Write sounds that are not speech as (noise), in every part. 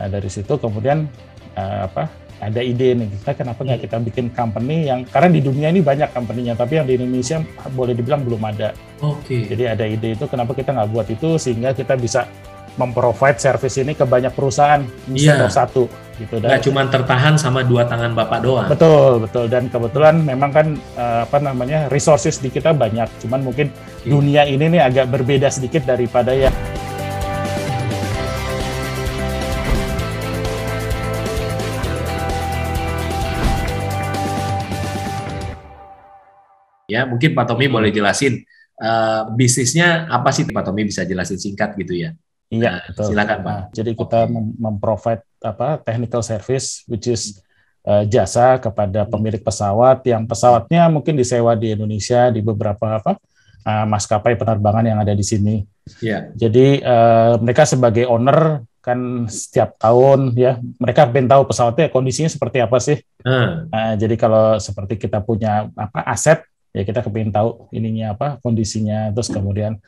Nah dari situ kemudian uh, apa ada ide nih kita kenapa nggak kita bikin company yang karena di dunia ini banyak company-nya tapi yang di Indonesia boleh dibilang belum ada. Oke. Okay. Jadi ada ide itu kenapa kita nggak buat itu sehingga kita bisa memprovide service ini ke banyak perusahaan Iya. satu gitu Nggak cuma tertahan sama dua tangan bapak doang. betul betul dan kebetulan memang kan uh, apa namanya resources di kita banyak cuman mungkin Oke. dunia ini nih agak berbeda sedikit daripada ya Ya, mungkin Pak Tommy boleh jelasin eh, bisnisnya apa sih Pak Tommy bisa jelasin singkat gitu ya. iya Nah, betul silakan, Pak. Nah, jadi kita mem- memprovide apa technical service which is uh, jasa kepada pemilik pesawat yang pesawatnya mungkin disewa di Indonesia di beberapa apa uh, maskapai penerbangan yang ada di sini Ya. Jadi eh, mereka sebagai owner kan setiap tahun ya mereka pengen tahu pesawatnya kondisinya seperti apa sih. Eh, Nah, jadi kalau seperti kita punya apa aset ya kita kepingin tahu ininya apa kondisinya terus kemudian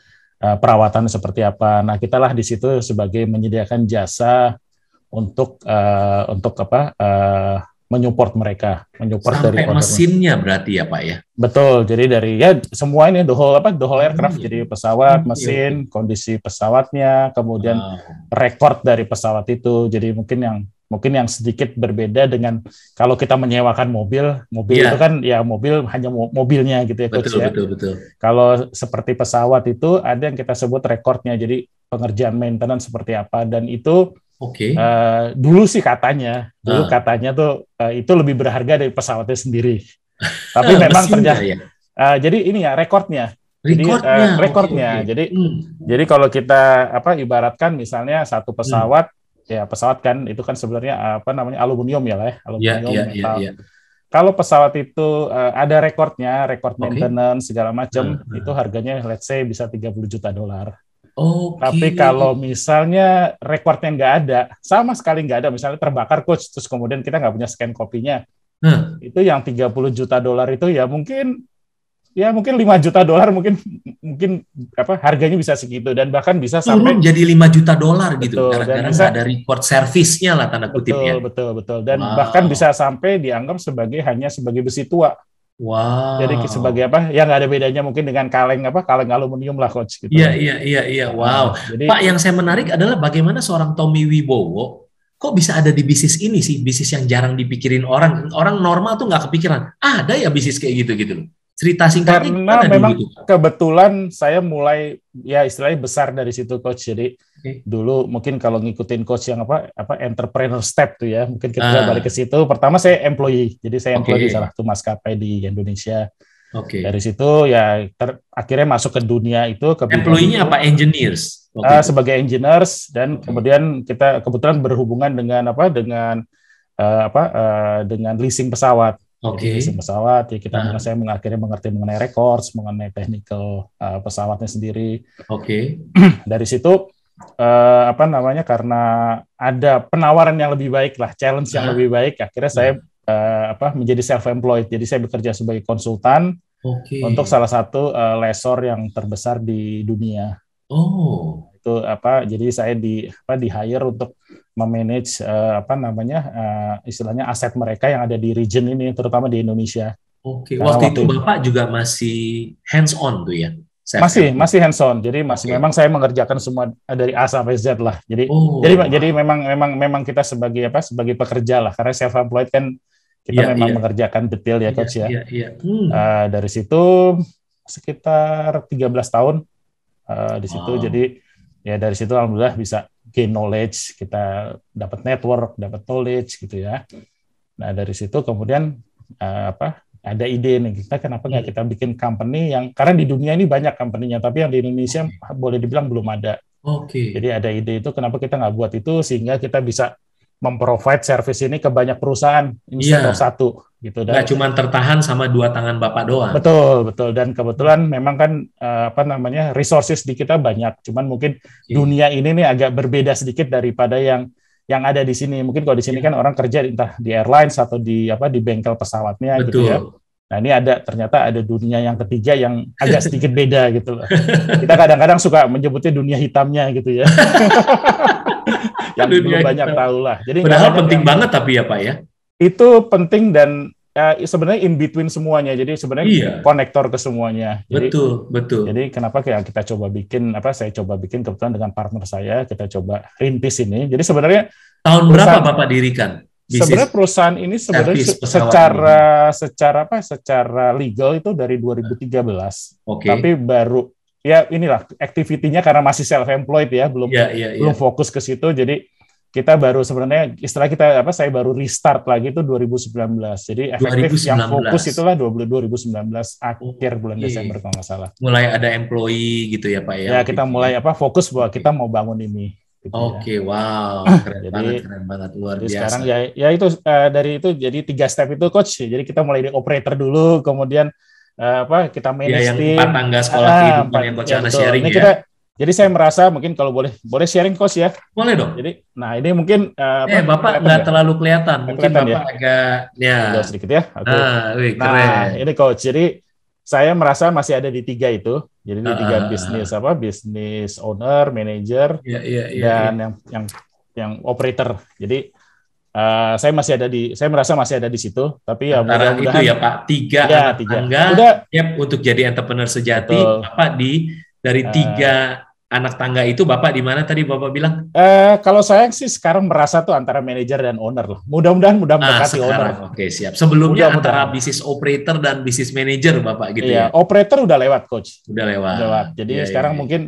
eh, perawatan seperti apa. Nah kita lah di situ sebagai menyediakan jasa untuk eh, untuk apa eh, menyupport mereka, menyupport dari sampai mesinnya berarti ya Pak ya. Betul, jadi dari ya semua ini the whole apa the whole aircraft, iya. jadi pesawat, Hmm, iya, mesin, kondisi pesawatnya, kemudian Wow. rekor dari pesawat itu. Jadi mungkin yang mungkin yang sedikit berbeda dengan kalau kita menyewakan mobil, mobil Iya. itu kan ya mobil hanya mo- mobilnya gitu ya coach betul ya. betul betul. Kalau seperti pesawat itu ada yang kita sebut rekornya, jadi pengerjaan maintenance seperti apa dan itu Oke. eh, dulu sih katanya, dulu Ah. katanya tuh eh, itu lebih berharga dari pesawatnya sendiri. (laughs) Tapi memang ternyata ya. Eh, jadi ini ya rekornya. Jadi, eh, oke, rekornya. oke. Jadi Hmm. jadi kalau kita apa ibaratkan misalnya satu pesawat ya pesawat kan itu kan sebenarnya eh, apa namanya aluminium ya lah ya, Ya, aluminium ya, ya, metal. ya. Kalau pesawat itu eh, ada rekornya, rekor Oke. maintenance segala macam, Hmm, hmm. itu harganya let's say bisa 30 juta dolar. Oke. Tapi kalau misalnya rekornya nggak ada, sama sekali nggak ada, misalnya terbakar coach, terus kemudian kita nggak punya scan kopinya, itu yang 30 juta dolar itu ya mungkin ya mungkin 5 juta dolar mungkin mungkin apa harganya bisa segitu dan bahkan bisa sampai turun jadi 5 juta dolar gitu nggak bisa- ada record servisnya lah tanda kutip betul ya. betul betul dan Wow. bahkan bisa sampai dianggap sebagai hanya sebagai besi tua. Wow. Jadi sebagai apa? Ya nggak ada bedanya mungkin dengan kaleng apa? Kaleng aluminium lah coach gitu. Iya iya iya iya. Wow. Jadi Pak yang saya menarik adalah bagaimana seorang Tommy Wibowo kok bisa ada di bisnis ini sih bisnis yang jarang dipikirin orang orang normal tuh nggak kepikiran ada ya bisnis kayak gitu gitu loh cerita singkatnya Karena dulu memang tuh? kebetulan saya mulai ya istilahnya besar dari situ coach. Jadi Oke. dulu mungkin kalau ngikutin coach yang apa apa entrepreneur step tuh ya, mungkin kita Ah. balik ke situ. Pertama saya employee, jadi saya employee di salah satu maskapai di Indonesia. Oke Dari situ ya ter- akhirnya masuk ke dunia itu ke employee-nya itu. apa engineers. Ah, sebagai engineers dan Oke. kemudian kita kebetulan berhubungan dengan apa dengan eh, apa eh, dengan leasing pesawat. Oke. Jadi pesawat ya kita Ah. saya akhirnya mengerti mengenai records, mengenai technical eh, pesawatnya sendiri. Oke. (clears throat) Dari situ eh, apa namanya karena ada penawaran yang lebih baik lah, challenge yang Ah. lebih baik, akhirnya saya eh, apa menjadi self employed. Jadi saya bekerja sebagai konsultan Oke. untuk salah satu eh, lessor yang terbesar di dunia Oh. itu apa jadi saya di apa di hire untuk memanage eh, apa namanya eh, istilahnya aset mereka yang ada di region ini terutama di Indonesia Oke. Karena Waktu waktu itu Bapak juga masih hands on tuh ya? Self- masih masih hands on jadi masih Oke. memang saya mengerjakan semua dari A sampai Z lah jadi Oh. jadi jadi memang memang memang kita sebagai apa sebagai pekerja lah karena self employed kan kita Iya, memang iya. mengerjakan detail ya coach ya Iya, iya. Hmm. Eh, dari situ sekitar 13 tahun eh, di situ Wow. jadi ya dari situ alhamdulillah bisa gain knowledge kita dapat network dapat knowledge gitu ya nah dari situ kemudian eh, apa ada ide nih kita kenapa nggak kita bikin company yang karena di dunia ini banyak company-nya tapi yang di Indonesia boleh dibilang belum ada Oke. jadi ada ide itu kenapa kita nggak buat itu sehingga kita bisa memprovide service ini ke banyak perusahaan instead Iya. of satu gitu Nggak cuma tertahan sama dua tangan Bapak doang. Betul, betul. Dan kebetulan memang kan eh, apa namanya resources di kita banyak. Cuman mungkin Oke. dunia ini nih agak berbeda sedikit daripada yang yang ada di sini. Mungkin kalau di sini Iya. kan orang kerja entah di airlines atau di apa di bengkel pesawatnya gitu Betul. ya. Nah ini ada ternyata ada dunia yang ketiga yang agak (laughs) sedikit beda gitu loh. Kita kadang-kadang suka menyebutnya dunia hitamnya gitu ya. (laughs) yang belum banyak tahu lah. Jadi padahal penting yang, banget tapi ya Pak ya. Itu penting dan uh, sebenarnya in between semuanya. Jadi sebenarnya iya. konektor ke semuanya. Jadi, betul, betul. Jadi kenapa kita, kita coba bikin apa? Saya coba bikin kebetulan dengan partner saya kita coba rintis ini. Jadi sebenarnya tahun berapa Bapak dirikan? Sebenarnya perusahaan ini sebenarnya secara ini. secara apa? Secara legal itu dari 2013. Okay. Tapi baru ya inilah aktivitinya karena masih self employed ya, belum yeah, yeah, yeah. belum fokus ke situ. Jadi kita baru sebenarnya istilah kita apa saya baru restart lagi itu 2019. Jadi efektif 2019. yang fokus itulah 2019 akhir bulan okay. Desember kalau nggak salah. Mulai ada employee gitu ya Pak ya. Ya kita mulai apa fokus bahwa kita mau bangun ini. Gitu ya. Oke, okay, ya. wow, (clears throat) keren jadi, banget, keren banget, luar jadi biasa. Sekarang ya, ya itu uh, dari itu jadi tiga step itu coach. Jadi kita mulai di operator dulu, kemudian uh, apa kita manage ya, yang empat tangga sekolah ah, kehidupan yang coach ya, sharing ini ya. Kita, jadi saya merasa mungkin kalau boleh boleh sharing coach ya. Boleh dong. Jadi, nah ini mungkin uh, eh, bapak nggak ya? terlalu kelihatan, mungkin kelihatan bapak ya? agak ya. Agak sedikit ya. Okay. Ah, wih, nah ini coach. Jadi saya merasa masih ada di tiga itu. Jadi di tiga uh, bisnis apa? Bisnis owner, manager, yeah, yeah, yeah, dan yeah. yang yang yang operator. Jadi uh, saya masih ada di, saya merasa masih ada di situ. Tapi ya Antara itu ya Pak, tiga ya, tiga. Tangga, Udah, yep, untuk jadi entrepreneur sejati, betul. Bapak di dari tiga uh, anak tangga itu Bapak di mana tadi Bapak bilang? Eh, kalau saya sih sekarang merasa tuh antara manajer dan owner loh. Mudah-mudahan mudah ah, mendekati ah, owner. Oke, siap. Sebelumnya mudah antara bisnis operator dan bisnis manager Bapak gitu iya, ya. operator udah lewat coach. Udah lewat. Udah lewat. Jadi iya, sekarang iya. mungkin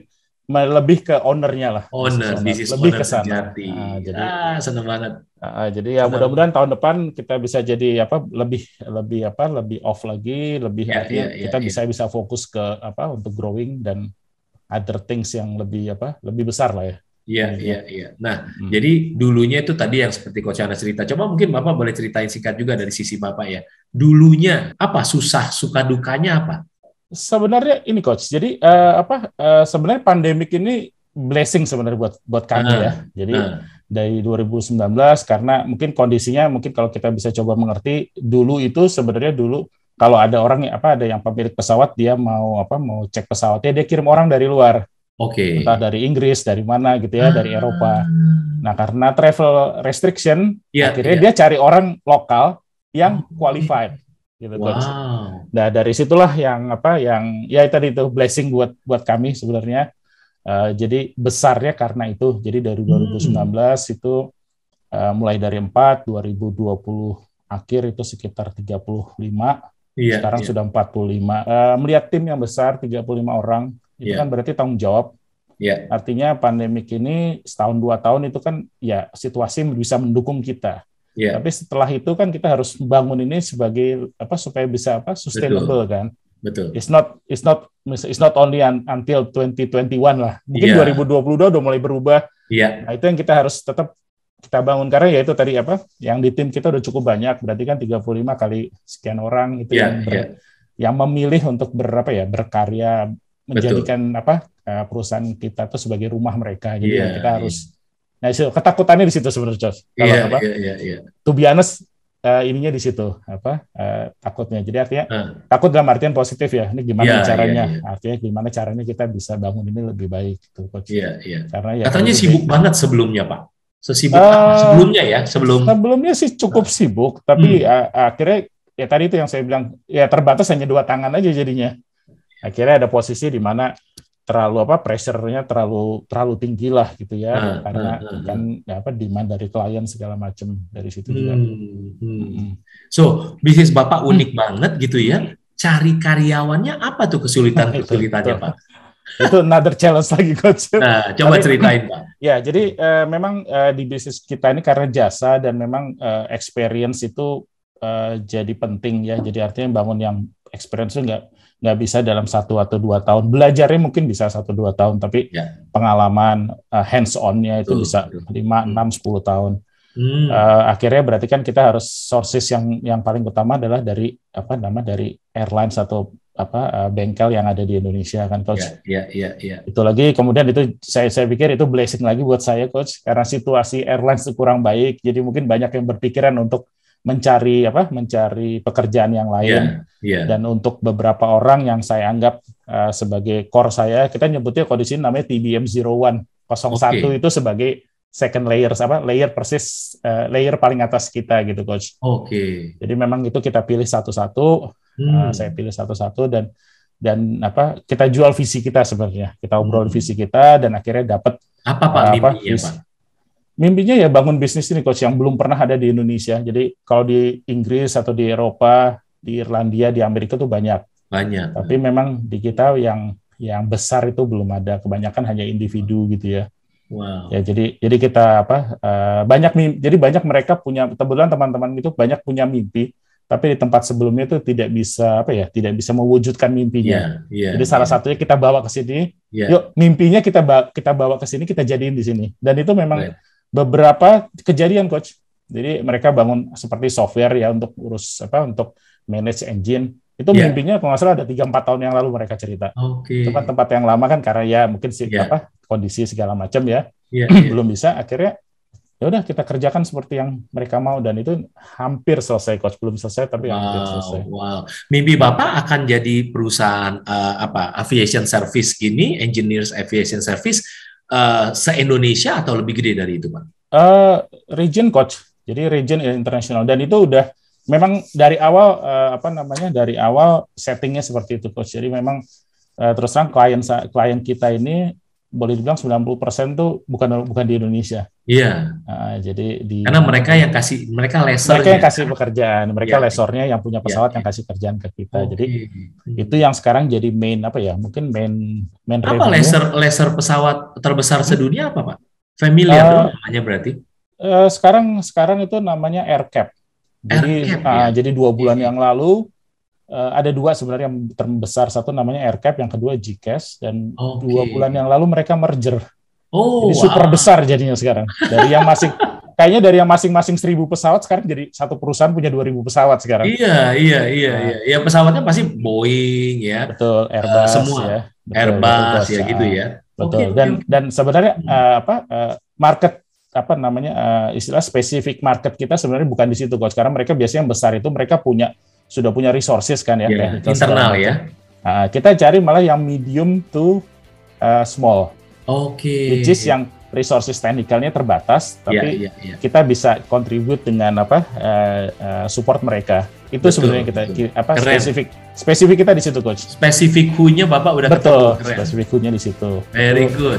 lebih ke ownernya lah. Owner, bisnis lebih ke sana. Nah, jadi ah, seneng banget. Uh, jadi ya mudah-mudahan tahun depan kita bisa jadi apa lebih lebih apa lebih off lagi, lebih artinya ya, ya, kita ya. bisa bisa fokus ke apa untuk growing dan other things yang lebih apa lebih besar lah ya. Iya, iya, iya. Nah, hmm. jadi dulunya itu tadi yang seperti Coach Ana cerita. Coba mungkin Bapak boleh ceritain singkat juga dari sisi Bapak ya. Dulunya apa susah, suka dukanya apa? Sebenarnya ini Coach. Jadi uh, apa uh, sebenarnya pandemik ini blessing sebenarnya buat buat kami uh, ya. Jadi uh. dari 2019 karena mungkin kondisinya mungkin kalau kita bisa coba mengerti dulu itu sebenarnya dulu kalau ada orang apa ada yang pemilik pesawat dia mau apa mau cek pesawatnya dia kirim orang dari luar. Oke. Okay. Entah dari Inggris, dari mana gitu ya, ah. dari Eropa. Nah, karena travel restriction, yeah, akhirnya yeah. dia cari orang lokal yang oh, qualified gitu wow. Nah, dari situlah yang apa yang ya tadi itu blessing buat buat kami sebenarnya. Uh, jadi besarnya karena itu. Jadi dari 2019 hmm. itu uh, mulai dari 4 2020 akhir itu sekitar 35 Iya, Sekarang iya. sudah 45. Uh, eh, melihat tim yang besar 35 orang itu iya. kan berarti tanggung jawab. Iya. Artinya pandemik ini setahun dua tahun itu kan ya situasi bisa mendukung kita. Iya. Tapi setelah itu kan kita harus bangun ini sebagai apa supaya bisa apa sustainable Betul. kan. Betul. It's not it's not it's not only un, until 2021 lah. Mungkin yeah. 2022 udah mulai berubah. Iya. Nah, itu yang kita harus tetap kita bangun karena ya itu tadi apa yang di tim kita udah cukup banyak berarti kan 35 kali sekian orang itu yeah, yang ber, yeah. yang memilih untuk berapa ya berkarya menjadikan Betul. apa eh, perusahaan kita tuh sebagai rumah mereka jadi yeah, kita iya. harus yeah. nah itu ketakutannya di situ sebenarnya Jos kalau yeah, apa yeah, yeah, yeah. to be honest uh, ininya di situ apa uh, takutnya jadi artinya uh. takut dalam artian positif ya ini gimana yeah, caranya yeah, yeah. artinya gimana caranya kita bisa bangun ini lebih baik gitu coach yeah, yeah. karena ya katanya sibuk banget sebelumnya pak Sesibuk uh, apa? Sebelumnya ya, sebelum sebelumnya sih cukup sibuk, tapi hmm. uh, akhirnya ya tadi itu yang saya bilang ya terbatas hanya dua tangan aja jadinya. Akhirnya ada posisi di mana terlalu apa pressure-nya terlalu terlalu tinggi lah gitu ya uh, karena uh, kan ya apa demand dari klien segala macam dari situ hmm, juga. Hmm. Hmm. So bisnis bapak unik hmm. banget gitu ya. Cari karyawannya apa tuh kesulitan kesulitannya pak? Itu another challenge lagi coach. Nah, coba Tapi, ceritain Pak. (laughs) Ya, jadi uh, memang uh, di bisnis kita ini karena jasa dan memang uh, experience itu uh, jadi penting ya. Jadi artinya bangun yang experience itu nggak nggak bisa dalam satu atau dua tahun. Belajarnya mungkin bisa satu dua tahun, tapi ya. pengalaman uh, hands onnya itu betul, bisa lima enam sepuluh tahun. Hmm. Uh, akhirnya berarti kan kita harus sources yang yang paling utama adalah dari apa nama dari airlines atau apa uh, bengkel yang ada di Indonesia kan coach. Iya iya iya. Itu lagi kemudian itu saya saya pikir itu blessing lagi buat saya coach karena situasi airlines itu kurang baik jadi mungkin banyak yang berpikiran untuk mencari apa mencari pekerjaan yang lain yeah, yeah. dan untuk beberapa orang yang saya anggap uh, sebagai core saya kita nyebutnya kondisi namanya TBM 01 01 okay. itu sebagai second layer apa layer persis uh, layer paling atas kita gitu coach. Oke. Okay. Jadi memang itu kita pilih satu-satu, hmm. uh, saya pilih satu-satu dan dan apa kita jual visi kita sebenarnya. Kita obrol hmm. visi kita dan akhirnya dapat apa Pak uh, mimpinya Pak? Mimpinya ya bangun bisnis ini coach yang belum pernah ada di Indonesia. Jadi kalau di Inggris atau di Eropa, di Irlandia, di Amerika tuh banyak. Banyak. Tapi memang di kita yang yang besar itu belum ada. Kebanyakan hanya individu gitu ya. Wow. Ya jadi jadi kita apa uh, banyak mimpi, jadi banyak mereka punya kebetulan teman-teman itu banyak punya mimpi tapi di tempat sebelumnya itu tidak bisa apa ya tidak bisa mewujudkan mimpinya. Yeah, yeah, jadi salah yeah. satunya kita bawa ke sini. Yeah. Yuk mimpinya kita bawa, kita bawa ke sini kita jadiin di sini dan itu memang right. beberapa kejadian coach. Jadi mereka bangun seperti software ya untuk urus apa untuk manage engine itu yeah. mimpinya kalau nggak salah ada tiga empat tahun yang lalu mereka cerita. Okay. Itu kan tempat yang lama kan karena ya mungkin sih yeah. apa kondisi segala macam ya yeah, (clears throat) yeah. belum bisa akhirnya ya udah kita kerjakan seperti yang mereka mau dan itu hampir selesai coach belum selesai tapi wow, hampir selesai. Wow. Mimpi Bapak akan jadi perusahaan uh, apa aviation service ini engineers aviation service uh, se Indonesia atau lebih gede dari itu Pak? Uh, region coach. Jadi region internasional dan itu udah memang dari awal uh, apa namanya dari awal settingnya seperti itu coach. Jadi memang uh, terus terang klien klien kita ini boleh dibilang 90% tuh bukan bukan di Indonesia. Iya. Nah, jadi di Karena mereka yang kasih mereka lesornya. Mereka yang kasih pekerjaan, mereka ya, lesornya yang punya pesawat ya, yang kasih kerjaan ke kita. Okay. Jadi itu yang sekarang jadi main apa ya? Mungkin main main Apa lesor lesor pesawat terbesar sedunia apa, Pak? Familiar uh, namanya berarti? Uh, sekarang sekarang itu namanya AirCap. Jadi Air Cap, uh, ya? jadi dua bulan yang lalu ada dua sebenarnya yang terbesar. Satu namanya AirCap yang kedua GCAS dan okay. dua bulan yang lalu mereka merger. Oh, jadi wow. super besar jadinya sekarang. Dari yang masing (laughs) kayaknya dari yang masing-masing seribu pesawat sekarang jadi satu perusahaan punya dua ribu pesawat sekarang. Iya iya iya nah. iya. Ya pesawatnya pasti Boeing ya. Betul Airbus uh, semua. ya. Betul, Airbus, Airbus. ya gitu ya. Betul. Okay, dan okay. dan sebenarnya uh, apa uh, market apa namanya uh, istilah spesifik market kita sebenarnya bukan di situ kok. Sekarang mereka biasanya yang besar itu mereka punya sudah punya resources kan ya, yeah, internal ya. Nah, kita cari malah yang medium to uh, small. Oke. Okay. Which is yang resources technicalnya terbatas, iya, tapi yeah, yeah, yeah. kita bisa contribute dengan apa uh, uh, support mereka. Itu betul, sebenarnya kita betul. apa Keren. spesifik spesifik kita di situ coach. Spesifik who-nya Bapak udah betul. Ketemu. Spesifik who-nya di situ. Very good.